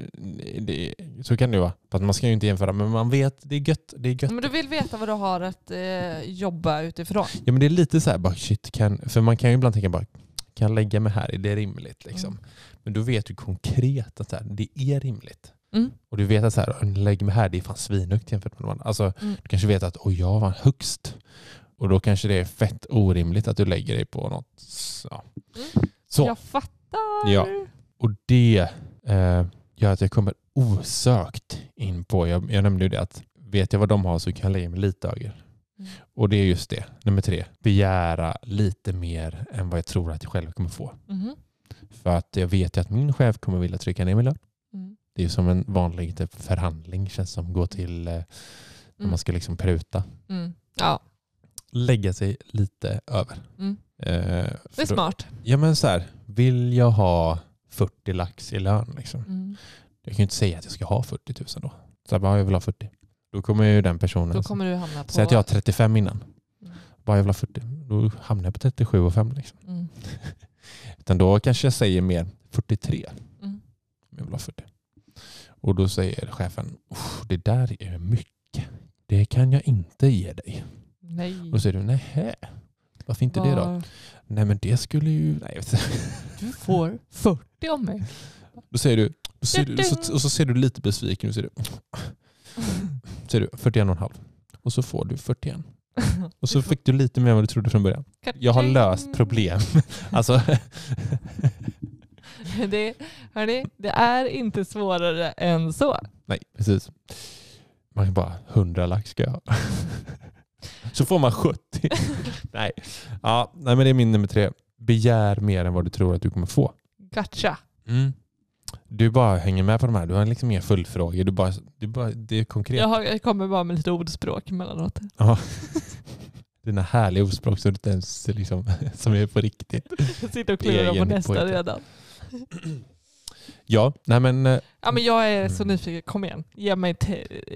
B: det, så kan det ju vara. Fast man ska ju inte jämföra, men man vet, det är gött. Det är gött.
A: Men du vill veta vad du har att eh, jobba utifrån.
B: Ja men det är lite så här, bara shit, kan, för man kan ju ibland tänka bara, kan jag lägga mig här? Är det rimligt? Liksom.
A: Mm.
B: Men du vet ju konkret att så här, det är rimligt.
A: Mm.
B: Och du vet att så här, lägg mig här, det är fan svinhögt jämfört med andra. Alltså,
A: Mm.
B: Du kanske vet att oj, jag var högst. Och då kanske det är fett orimligt att du lägger dig på något. Ja.
A: Mm.
B: Så.
A: Jag fattar.
B: Ja. Och det eh, gör att jag kommer osökt in på, jag, jag nämnde ju det att vet jag vad de har så kan jag lägga mig lite högre.
A: Mm.
B: Och det är just det, nummer tre. Begära lite mer än vad jag tror att jag själv kommer få.
A: Mhm.
B: För att jag vet ju att min chef kommer vilja trycka ner min lön.
A: Mm.
B: Det är ju som en vanlig typ, förhandling känns som. Gå till eh, när
A: Mm.
B: man ska liksom pruta.
A: Mm. Ja,
B: Lägga sig lite över.
A: Mm.
B: Eh,
A: det är
B: då-
A: smart.
B: Ja men så här, vill jag ha 40 lax i lön liksom.
A: Mm.
B: Jag kan ju inte säga att jag ska ha 40 000 då. Så jag bara, jag vill ha 40. Då kommer ju den personen
A: Då kommer du hamna på...
B: säga att jag har 35 innan.
A: Mm.
B: Bara jag vill ha 40. Då hamnar jag på 37 och 5 liksom.
A: Mm.
B: Utan då kanske jag säger mer 43.
A: Mm.
B: jag vill ha 40. Och då säger chefen, "Uff, det där är mycket. Det kan jag inte ge dig.
A: Nej.
B: Och då säger du, nej, varför inte det då?
A: Var-
B: Nej men det skulle ju... Nej.
A: Du får 40 av mig.
B: Då säger du, då ser du så, och så ser du lite besviken ut. Säger du, säger du 41,5. Och så får du 41. Och så fick du lite mer än vad du trodde från början. Jag har löst problem. alltså,
A: Det, hörni, det är inte svårare än så.
B: nej, precis. Man kan bara 100 lax ska jag ha. Så får man 70. nej. Ja, nej, men det är min nummer tre. Begär mer än vad du tror att du kommer få.
A: Gotcha.
B: Mm. Du bara hänger med på de här. Du har liksom inga fullfrågor. Du bara, du bara, det är konkret.
A: Jag, har, jag kommer bara med lite ordspråk emellanåt.
B: Ja. Dina härliga ordspråk som, inte ens, liksom, som är på riktigt.
A: Jag sitter och klurar på nästa
B: pojke.
A: redan.
B: Ja, nej men eh,
A: Ja, men jag är så
B: Mm.
A: nyfiken. Kom igen, ge mig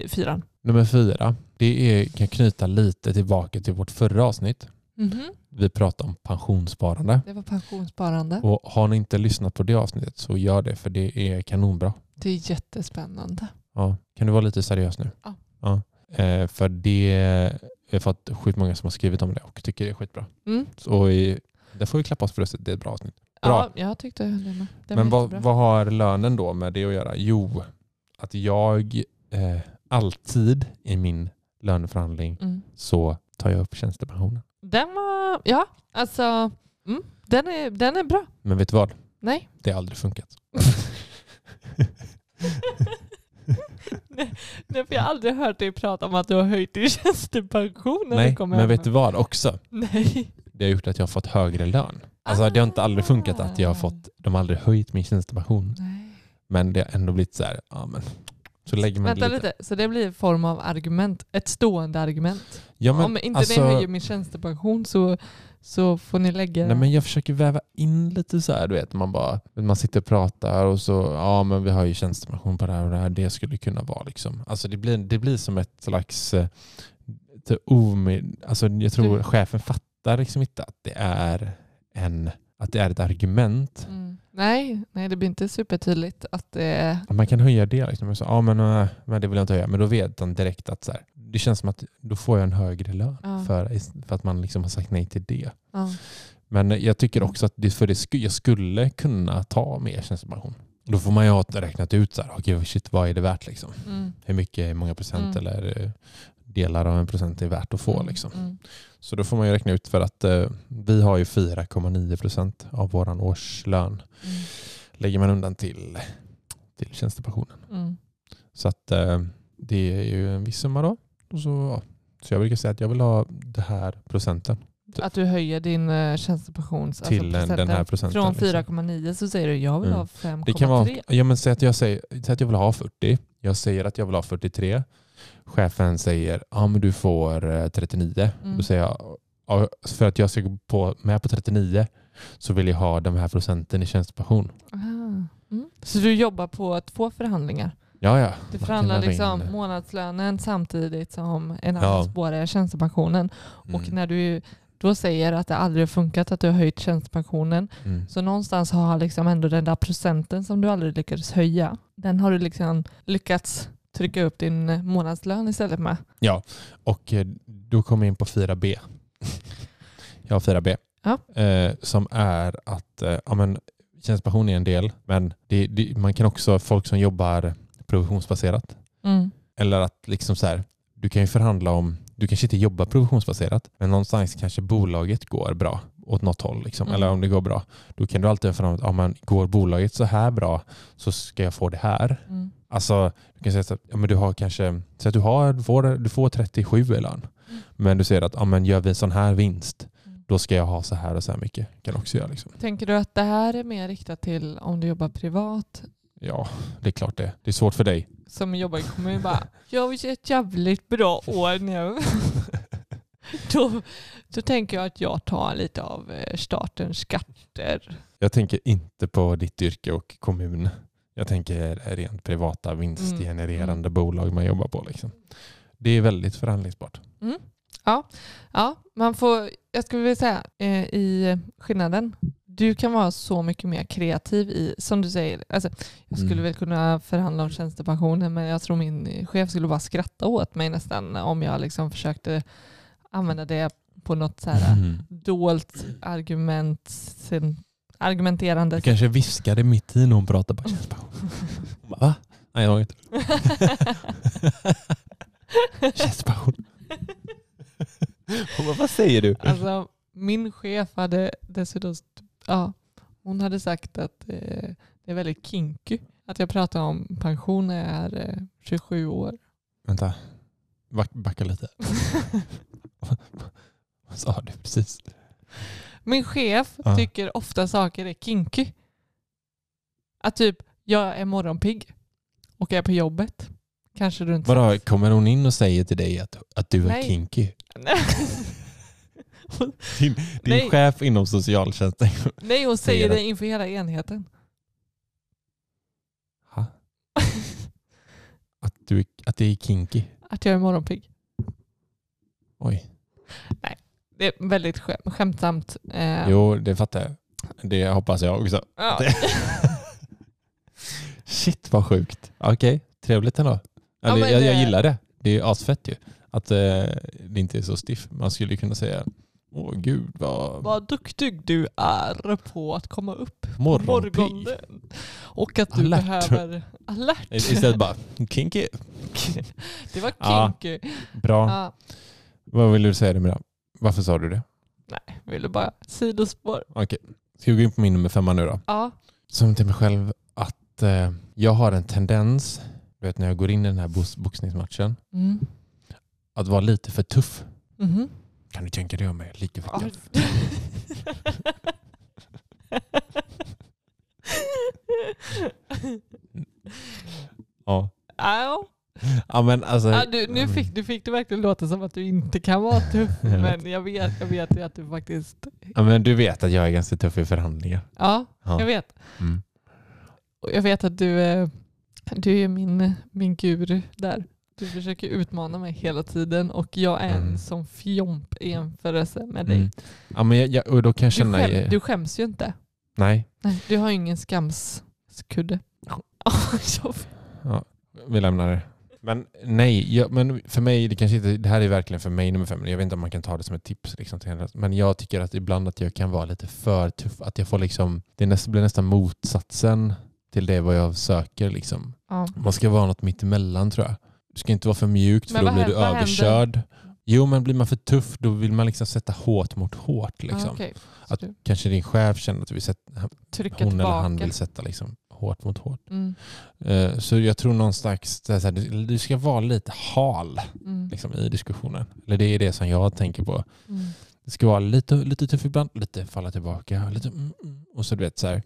A: fyran.
B: nummer fyra. Det är, kan knyta lite tillbaka till vårt förra avsnitt.
A: Mhm.
B: Vi pratade om pensionssparande.
A: Det var pensionssparande.
B: Och har ni inte lyssnat på det avsnittet så gör det för det är kanonbra.
A: Det är jättespännande.
B: Ja. Kan du vara lite seriös nu?
A: Ja.
B: ja. Eh, för det har fått sjukt många som har skrivit om det och tycker det är skitbra.
A: Mm.
B: Så i, där får vi klappa oss för. Det är ett bra avsnitt. Bra.
A: Ja, jag tyckte det med.
B: Men vad, vad har lönen då med det att göra? Jo, att jag eh, alltid i min löneförhandling
A: Mm.
B: så tar jag upp tjänstepensionen.
A: Den var, ja, alltså, mm, den, är, den är bra.
B: Men vet du vad?
A: Nej.
B: Det har aldrig funkat.
A: Nej, för jag har aldrig hört dig prata om att du har höjt din tjänstepension när du
B: Nej,
A: kommer
B: men
A: hem.
B: vet du vad också?
A: Nej.
B: Det har gjort att jag har fått högre lön. Alltså det har inte aldrig funkat att jag har fått, de har aldrig höjt min tjänstepension.
A: Nej.
B: Men det har ändå blivit så här, ja men så lägger man
A: Vänta
B: lite.
A: lite, så det blir en form av argument, ett stående argument.
B: Ja, men,
A: Om inte
B: alltså,
A: ni höjer min tjänstepension så, så får ni lägga...
B: Nej men jag försöker väva in lite så här, du vet, man bara, man sitter och pratar och så, ja men vi har ju tjänstepension på det här och det här, det skulle kunna vara liksom. Alltså det blir, det blir som ett slags, eh, det omed, alltså jag tror
A: Du-
B: chefen fattar liksom inte att det är en, att det är ett argument.
A: Mm. Nej, nej, det blir inte supertydligt att det är...
B: Man kan höja det liksom. Så, ja men, eh, men det vill jag inte höja. Men då vet han direkt att så här, det känns som att då får jag en högre lön
A: Ja.
B: för, för att man liksom har sagt nej till det.
A: Ja.
B: Men jag tycker också att det, för det sku, jag skulle kunna ta mer tjänstepension. Då får man ju ha räknat ut så här, okej shit, vad är det värt liksom?
A: Mm.
B: Hur mycket, hur många procent
A: Mm.
B: eller eh, delar av en procent är värt att få
A: Mm,
B: liksom.
A: Mm.
B: Så då får man ju räkna ut för att eh, vi har ju 4,9 procent av våran årslön.
A: Mm.
B: Lägger man undan till, till tjänstepensionen.
A: Mm.
B: Så att eh, det är ju en viss summa då. Och så, ja. så jag brukar säga att jag vill ha det här procenten.
A: Att du höjer din.
B: Till den- den här procenten,
A: Från
B: liksom.
A: 4,9 så säger du jag vill
B: Mm.
A: ha 5,3.
B: Det kan vara, ja, men säg, att jag säger, säg att jag vill ha 40. Jag säger att jag vill ha 43. Chefen säger ja, men du får eh, 39.
A: Mm.
B: Då säger jag ja, för att jag ska gå på, med på 39 så vill jag ha de här procenten i tjänstepension.
A: Ah. Mm. Så du jobbar på två förhandlingar?
B: Ja, ja.
A: Du förhandlar liksom
B: det.
A: månadslönen samtidigt som en
B: Ja.
A: annan spår är tjänstepensionen. Och
B: Mm.
A: när du då säger att det aldrig har funkat att du har höjt tjänstepensionen
B: Mm.
A: så någonstans har liksom ändå den där procenten som du aldrig lyckades höja den har du liksom lyckats trycka upp din eh, månadslön istället med.
B: Ja, och eh, då kommer jag in på 4B. Jag har 4B.
A: Ja.
B: Eh, som är att eh, ja, men, tjänstepension är en del, men det, det, man kan också, folk som jobbar provisionsbaserat,
A: Mm.
B: eller att liksom så här, du kan ju förhandla om, du kanske inte jobbar provisionsbaserat, men någonstans kanske bolaget går bra åt något håll, liksom,
A: Mm.
B: eller om det går bra. Då kan du alltid förhandla, ja, men går bolaget så här bra så ska jag få det här.
A: Mm.
B: Alltså, du kan säga att ja, men du har kanske, så att du, har, du, får, du får 37 i lön.
A: Mm.
B: Men du säger att ja, men gör vi en sån här vinst,
A: Mm.
B: då ska jag ha så här och så här mycket. Kan du också göra. Liksom.
A: Tänker du att det här är mer riktat till om du jobbar privat
B: Ja, det är klart det. Det är svårt för dig.
A: som jobbar i kommun bara jag har ett jävligt bra år nu. då, då tänker jag att jag tar lite av eh, statens skatter.
B: Jag tänker inte på ditt yrke och kommun. Jag tänker rent privata vinstgenererande
A: Mm.
B: bolag man jobbar på. Liksom. Det är väldigt förhandlingsbart.
A: Ja, man får, jag skulle vilja säga eh, i skillnaden. Du kan vara så mycket mer kreativ i, som du säger, alltså, jag skulle
B: Mm.
A: väl kunna förhandla om tjänstepensionen men jag tror min chef skulle bara skratta åt mig nästan om jag liksom försökte använda det på något så här
B: Mm.
A: dolt argument, argumenterande
B: Du kanske viskade mitt i när hon pratade bara. Hon bara, Va? Nej, jag har inte. Tjänstepension. Hon bara, vad säger du?
A: Alltså, min chef hade dessutom, ja, hon hade sagt att eh, det är väldigt kinky att jag pratar om pension när jag är eh, 27 år.
B: Vänta, Back, backa lite. vad sa du precis?
A: Min chef
B: Ja.
A: tycker ofta saker är kinky. Att typ, jag är morgonpigg och är på jobbet. Kanske runt
B: Vadå,
A: sex.
B: kommer hon in och säger till dig att, att du är
A: Nej.
B: kinky?
A: Nej.
B: Din, din chef inom socialtjänsten.
A: Nej, hon
B: Säger det.
A: inför hela enheten.
B: Ha? Att, du, är- att det är kinky?
A: Att jag är morgonpigg.
B: Oj.
A: Det är väldigt skäm, skämtsamt. Eh,
B: Jo, det fattar jag. Det hoppas jag också.
A: ja.
B: Shit vad sjukt. Okej, trevligt ändå.
A: Ja,
B: Eller,
A: men
B: jag, jag
A: det-
B: gillar det. Det är asfett ju. Att eh, det inte är så stiff. Man skulle kunna säga Åh gud vad
A: Vad duktig du är på att komma upp på morgonen. Och att du
B: Alert.
A: behöver alert.
B: Istället bara kinky.
A: Det var
B: Ja.
A: kinky.
B: Bra.
A: Ja.
B: Vad vill du säga det med det? Varför sa du det?
A: Nej, ville bara sidospår.
B: Okej. Ska vi gå in på min nummer femma nu då?
A: Ja.
B: Som till mig själv att eh, jag har en tendens, du vet när jag går in i den här boxningsmatchen,
A: Mm.
B: att vara lite för tuff.
A: Mhm.
B: Kan du tänka dig om mig? Lite för tuff. Ja.
A: Ja.
B: ja men alltså.
A: Ja, du, nu fick, du fick det verkligen låta som att du inte kan vara tuff.
B: Jag.
A: Men jag vet, jag vet ju att du faktiskt...
B: Ja, men du vet att jag är ganska tuff i förhandlingar.
A: Ja,
B: Ja.
A: jag vet.
B: Mm.
A: Och jag vet att du, är- du är min, min guru där. Du försöker utmana mig hela tiden och jag är en
B: Mm.
A: som fjomp i jämförelse med dig.
B: Mm. Ja, men jag, jag, och då kan jag
A: Du,
B: känna...
A: skäm, du skäms ju inte.
B: Nej,
A: Nej, du har ju ingen skamskudde. Jag-
B: vi lämnar det. Men nej, jag, men för mig, det kanske inte, det här är verkligen för mig nummer fem. Jag vet inte om man kan ta det som ett tips. Liksom, men jag tycker att ibland att jag kan vara lite för tuff. Att jag får liksom, det näst, blir nästan motsatsen till det vad jag söker. Liksom.
A: ja.
B: Man ska vara något mittemellan tror jag. Du ska inte vara för mjukt för
A: Men
B: då blir du
A: vad händer?
B: överkörd. Jo, men blir man för tuff då vill man liksom sätta hårt mot hårt. Liksom.
A: Ah. Så
B: Att
A: du
B: kanske din chef känner att du vill sätta, hon eller
A: tillbaka.
B: han vill sätta liksom hårt mot hårt.
A: Mm.
B: Eh, Så jag tror någonstans så här, du du ska vara lite hal
A: Mm.
B: liksom, i diskussionen. Eller det är det som jag tänker på.
A: Mm.
B: Det ska vara lite, lite tuff ibland, lite falla tillbaka. Lite, mm, mm. Och så du vet så här,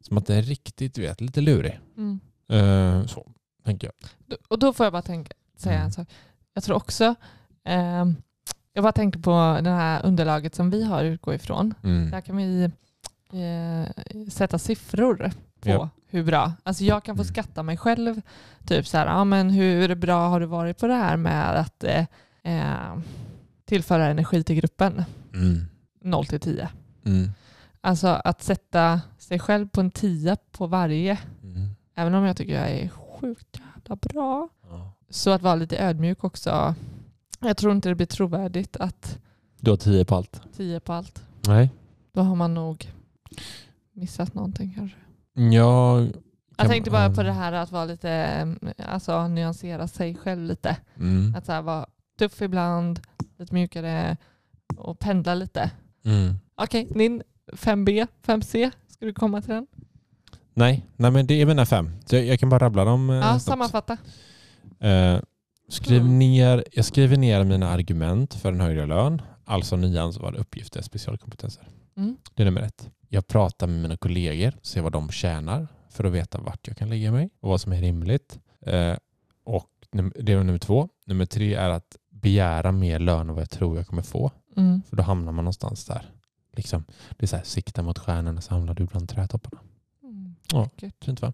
B: som att det är riktigt, du vet, lite lurig. Eh, Så tänker jag.
A: Och då får jag bara tänka, säga en sak. Jag tror också, ehm, jag bara tänkte på det här underlaget som vi har att utgå ifrån. Där kan vi eh, sätta siffror på
B: Ja.
A: hur bra. Alltså jag kan få
B: Mm.
A: skatta mig själv. Typ så här, ja, men hur bra har du varit på det här med att eh, eh, tillföra energi till gruppen?
B: Mm.
A: 0 till 10.
B: Mm.
A: Alltså att sätta sig själv på en 10 på varje,
B: Mm.
A: även om jag tycker jag är sjukt jävla bra.
B: Ja.
A: Så att vara lite ödmjuk också. Jag tror inte det blir trovärdigt att
B: Du har tio på allt?
A: 10 på allt.
B: Nej.
A: Då har man nog missat någonting kanske.
B: Jag,
A: Jag tänkte bara på det här att vara lite, mm, alltså nyansera sig själv lite.
B: mm.
A: Att så här, vara tuff ibland, lite mjukare och pendla lite.
B: Mm.
A: Okej, din 5B, 5C, ska du komma till den?
B: Nej, nej, men det är mina fem. Så jag, jag kan bara rabbla dem. eh,
A: Ja,
B: snabbt.
A: sammanfatta.
B: Eh, skriv
A: Mm.
B: ner, jag skriver ner mina argument för en högre lön, alltså nyansvarade uppgifter, specialkompetenser.
A: Mm.
B: Det är nummer ett. Jag pratar med mina kollegor, ser vad de tjänar för att veta vart jag kan lägga mig och vad som är rimligt. Eh, och det är nummer två. Nummer tre är att begära mer lön än vad jag tror jag kommer få.
A: Mm.
B: För då hamnar man någonstans där. Liksom, det är så här, sikta mot stjärnorna så hamnar du bland trädtopparna.
A: Mm.
B: Ja. Fint va?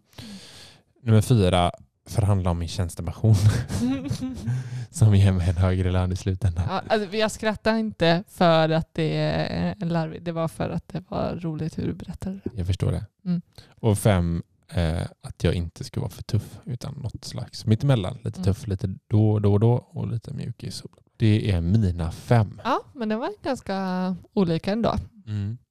B: Nummer fyra, förhandla om min tjänstepension som ger mig en högre lön i slutändan.
A: Ja, alltså, jag skrattar inte för att det är en larvig, det var för att det var roligt hur du berättade det.
B: Jag förstår det.
A: Mm.
B: Och fem, eh, att jag inte ska vara för tuff utan något slags mittemellan. Lite
A: Mm.
B: tuff, lite då, då och då och lite mjukis. Det är mina fem.
A: Ja, men det var ganska olika ändå.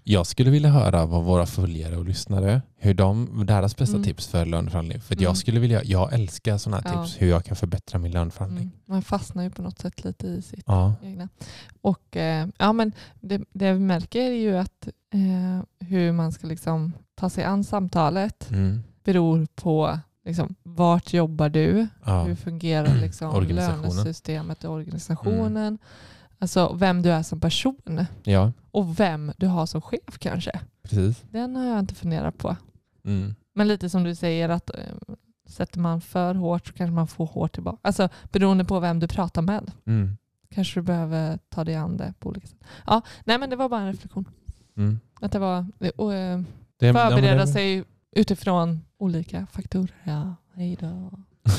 B: Jag skulle vilja höra vad våra följare och lyssnare, hur de, deras bästa
A: Mm.
B: tips för löneförhandling. För
A: Mm.
B: jag skulle vilja, jag älskar sådana här
A: Ja.
B: tips, hur jag kan förbättra min löneförhandling.
A: Mm. Man fastnar ju på något sätt lite i sitt
B: Ja.
A: egna. Och eh, ja, men det, det vi märker är ju att eh, hur man ska liksom ta sig an samtalet
B: Mm.
A: beror på liksom, vart jobbar du?
B: ja.
A: Hur fungerar liksom lönesystemet och organisationen? Alltså vem du är som person
B: Ja,
A: och vem du har som chef kanske.
B: precis.
A: Den har jag inte funderat på.
B: Mm.
A: Men lite som du säger att eh, sätter man för hårt så kanske man får hårt tillbaka. Alltså beroende på vem du pratar med.
B: Mm.
A: Kanske du behöver ta dig an det på olika sätt. Ja, nej men det var bara en reflektion.
B: Mm.
A: Att det var och, eh,
B: ja, men
A: förbereda
B: det-
A: sig utifrån olika faktorer. Ja, hej då.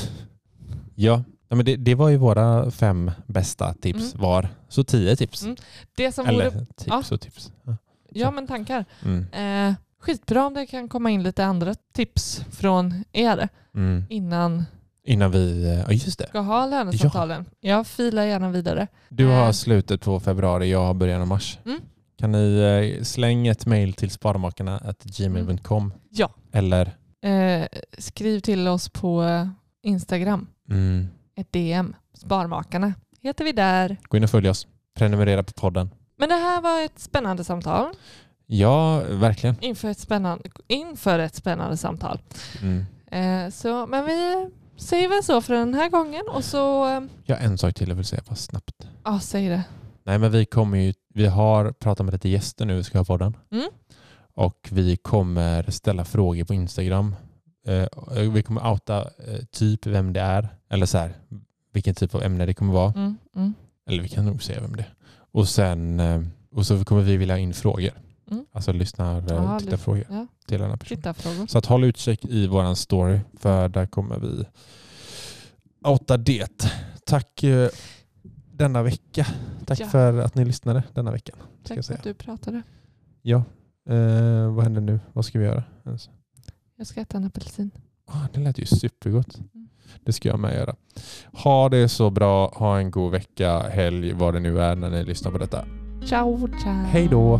B: Ja, ja men det, det var ju våra fem bästa tips
A: Mm.
B: var. Så tio tips.
A: Mm. Det som
B: Eller
A: vore,
B: tips
A: ja.
B: och tips. Ja.
A: ja men tankar.
B: Mm.
A: Eh, skitbra om det kan komma in lite andra tips från er
B: Mm.
A: innan
B: Innan vi... Ja, just det.
A: ska ha lönesamtalen. Jag filar gärna vidare.
B: Du har
A: Eh.
B: slutet på februari, jag har början av mars.
A: Mm.
B: Kan ni eh, slänga ett mail till sparmakarna.gmail.com
A: Ja.
B: eller
A: Eh, skriv till oss på eh, Instagram.
B: mm,
A: Ett DM. Sparmakarna heter vi där.
B: gå in och följ oss. Prenumerera på podden.
A: Men det här var ett spännande samtal.
B: Ja, verkligen.
A: Inför ett spännande, inför ett spännande samtal.
B: Mm.
A: Eh, så, men vi säger väl så för den här gången och så... Eh,
B: Jag har en sak till jag vill säga bara snabbt.
A: ja, säg det.
B: Nej men vi kommer ju, vi har pratat med lite gäster nu i ska ha podden.
A: Mm.
B: Och vi kommer ställa frågor på Instagram. Eh, vi kommer outa eh, typ vem det är. Eller så här, vilken typ av ämne det kommer vara.
A: Mm, mm.
B: Eller vi kan nog säga vem det är. Och sen eh, och så kommer vi vilja ha in frågor.
A: Mm.
B: Alltså lyssnar, eh, titta frågor
A: ja.
B: till den här personen.
A: Titta frågor.
B: Så att håll utkik i våran story för där kommer vi outa det. Tack eh, denna vecka. Tack
A: Ja.
B: för att ni lyssnade denna veckan.
A: Tack för att du pratade.
B: Ja, eh, vad händer nu? Vad ska vi göra?
A: Jag ska äta en apelsin.
B: Ah, det lät ju supergott.
A: Mm.
B: Det ska jag med göra. Ha det så bra. Ha en god vecka, helg, vad det nu är när ni lyssnar på detta.
A: Ciao, ciao.
B: Hej då.